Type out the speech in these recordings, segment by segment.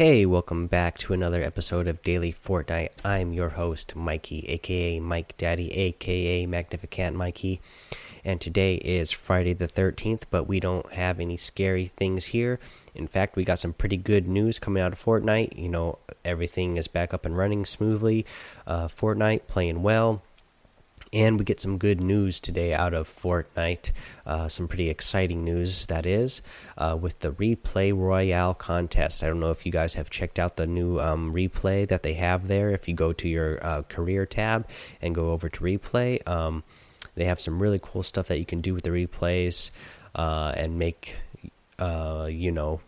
Hey, welcome back to another episode of Daily Fortnite. I'm your host, Mikey, aka Mike Daddy, aka Magnificent Mikey. And today is Friday the 13th, but we don't have any scary things here. In fact, we got some pretty good news coming out of Fortnite. You know, everything is back up and running smoothly. Uh, Fortnite playing well. And we get some good news today out of Fortnite. Uh, some pretty exciting news, that is, uh, with the Replay Royale contest. I don't know if you guys have checked out the new um, replay that they have there. If you go to your uh, career tab and go over to replay, um, they have some really cool stuff that you can do with the replays uh, and make, uh, you know,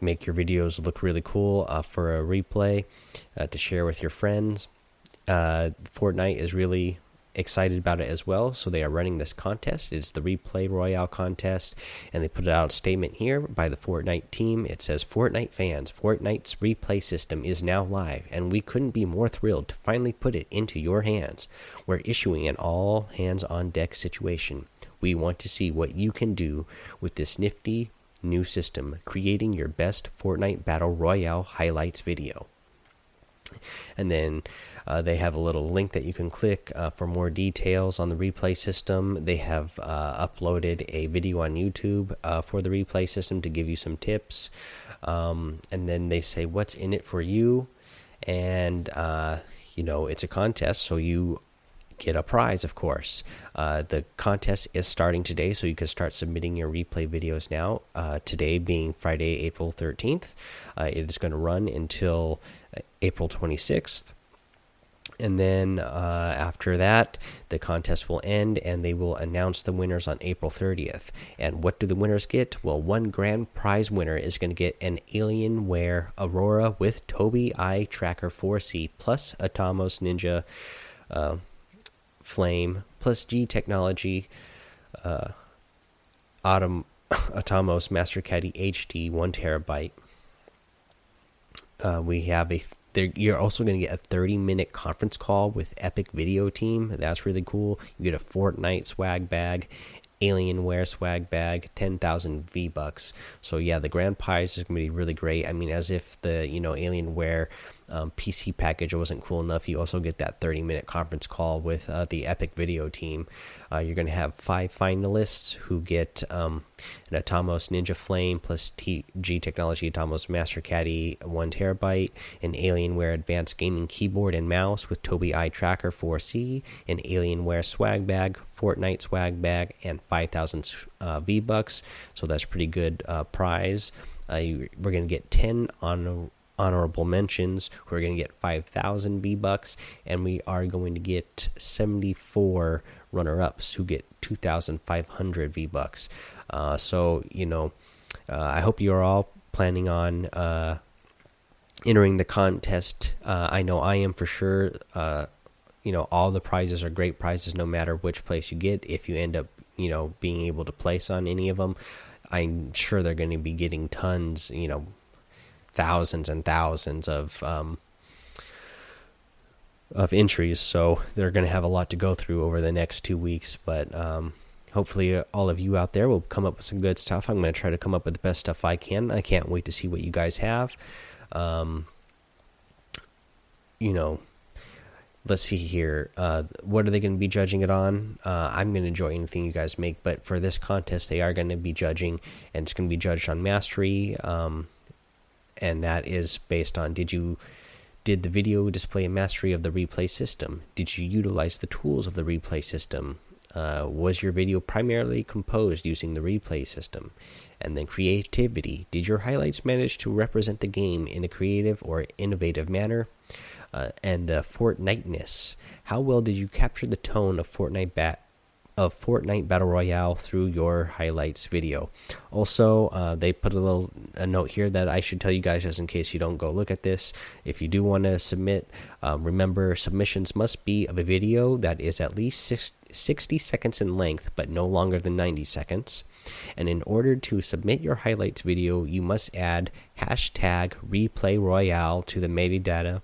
make your videos look really cool uh, for a replay to share with your friends. Fortnite is really excited about it as well. So they are running this contest. It's the Replay Royale contest, and they put out a statement here by the Fortnite team. It says, "Fortnite fans, Fortnite's replay system is now live, and we couldn't be more thrilled to finally put it into your hands. We're issuing an all hands on deck situation. We want to see what you can do with this nifty." New system, creating your best Fortnite Battle Royale highlights video and then uh, they have a little link that you can click uh, for more details on the replay system. They have uh, uploaded a video on YouTube uh, for the replay system to give you some tips. Um, and then they say what's in it for you, and uh, you know it's a contest, so you get a prize, of course. Uh, the contest is starting today, so you can start submitting your replay videos now. Uh, today being Friday, April 13th, uh, it is going to run until April 26th. And then uh, after that, the contest will end and they will announce the winners on April 30th. And what do the winners get? Well, one grand prize winner is going to get an Alienware Aurora with Tobii Eye Tracker 4C plus Atomos Ninja uh, Flame plus G Technology uh, Atom Atomos Master Caddy HD 1 terabyte. Uh, we have a you're also going to get a 30 minute conference call with Epic Video Team. That's really cool. You get a Fortnite swag bag, Alienware swag bag, 10,000 V bucks. So yeah, the grand prize is going to be really great. I mean, as if the you know Alienware um, PC package wasn't cool enough, you also get that 30 minute conference call with uh, the Epic Video team. Uh, you're going to have five finalists who get um, an Atomos Ninja Flame plus T G Technology Atomos Master Caddy 1 terabyte, an Alienware Advanced Gaming Keyboard and Mouse with Tobii Eye Tracker 4C, an Alienware Swag Bag, Fortnite Swag Bag, and 5,000 uh, V Bucks. So that's pretty good uh, prize. Uh, we're going to get 10 on honorable mentions. We're going to get 5,000 V bucks, and we are going to get 74 runner ups who get 2,500 V bucks. Uh, so, you know, uh, I hope you're all planning on uh, entering the contest. Uh, I know I am for sure. Uh, you know, all the prizes are great prizes no matter which place you get. If you end up, you know, being able to place on any of them, I'm sure they're going to be getting tons, you know, thousands and thousands of um, of entries. So they're going to have a lot to go through over the next two weeks. But um, hopefully, all of you out there will come up with some good stuff. I'm going to try to come up with the best stuff I can. I can't wait to see what you guys have. Um, you know, let's see here. Uh, what are they going to be judging it on? Uh, I'm going to enjoy anything you guys make, but for this contest, they are going to be judging, and it's going to be judged on mastery. Um, and that is based on did you did the video display a mastery of the replay system? Did you utilize the tools of the replay system? Uh, was your video primarily composed using the replay system? And then creativity. Did your highlights manage to represent the game in a creative or innovative manner? Uh, and the Fortniteness. How well did you capture the tone of Fortnite bat of Fortnite Battle Royale through your highlights video. Also, uh, they put a little a note here that I should tell you guys just in case you don't go look at this. If you do want to submit, um, remember submissions must be of a video that is at least six, 60 seconds in length but no longer than 90 seconds. And in order to submit your highlights video, you must add hashtag replay royale to the metadata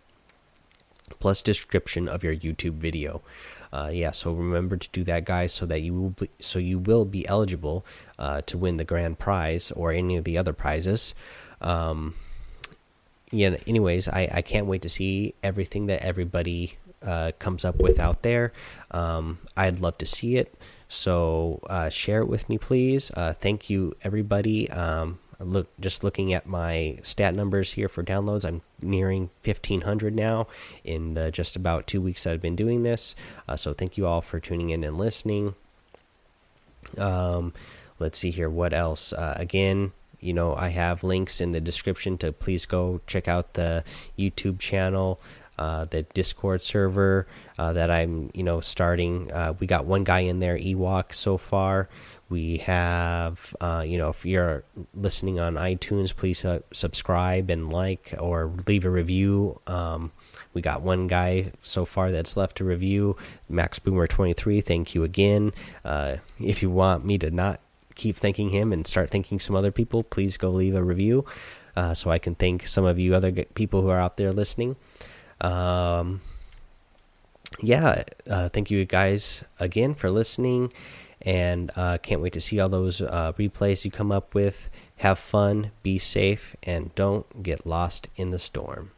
plus description of your YouTube video. Uh, yeah, so remember to do that, guys, so that you will be, so you will be eligible uh, to win the grand prize or any of the other prizes. Um, yeah. Anyways, I I can't wait to see everything that everybody uh, comes up with out there. Um, I'd love to see it. So uh, share it with me, please. Uh, thank you, everybody. Um, look, just looking at my stat numbers here for downloads, I'm nearing 1,500 now in the just about two weeks that I've been doing this. Uh, so thank you all for tuning in and listening. Um, let's see here. What else? Uh, again, you know, I have links in the description to please go check out the YouTube channel. Uh, the Discord server uh, that I'm, you know, starting. Uh, we got one guy in there, Ewok, so far. We have, uh, you know, if you're listening on iTunes, please uh, subscribe and like or leave a review. Um, we got one guy so far that's left to review, Max Boomer 23. Thank you again. Uh, if you want me to not keep thanking him and start thanking some other people, please go leave a review so I can thank some of you other people who are out there listening. Um, yeah, uh, thank you guys again for listening, and uh, can't wait to see all those uh, replays you come up with. Have fun, be safe, and don't get lost in the storm.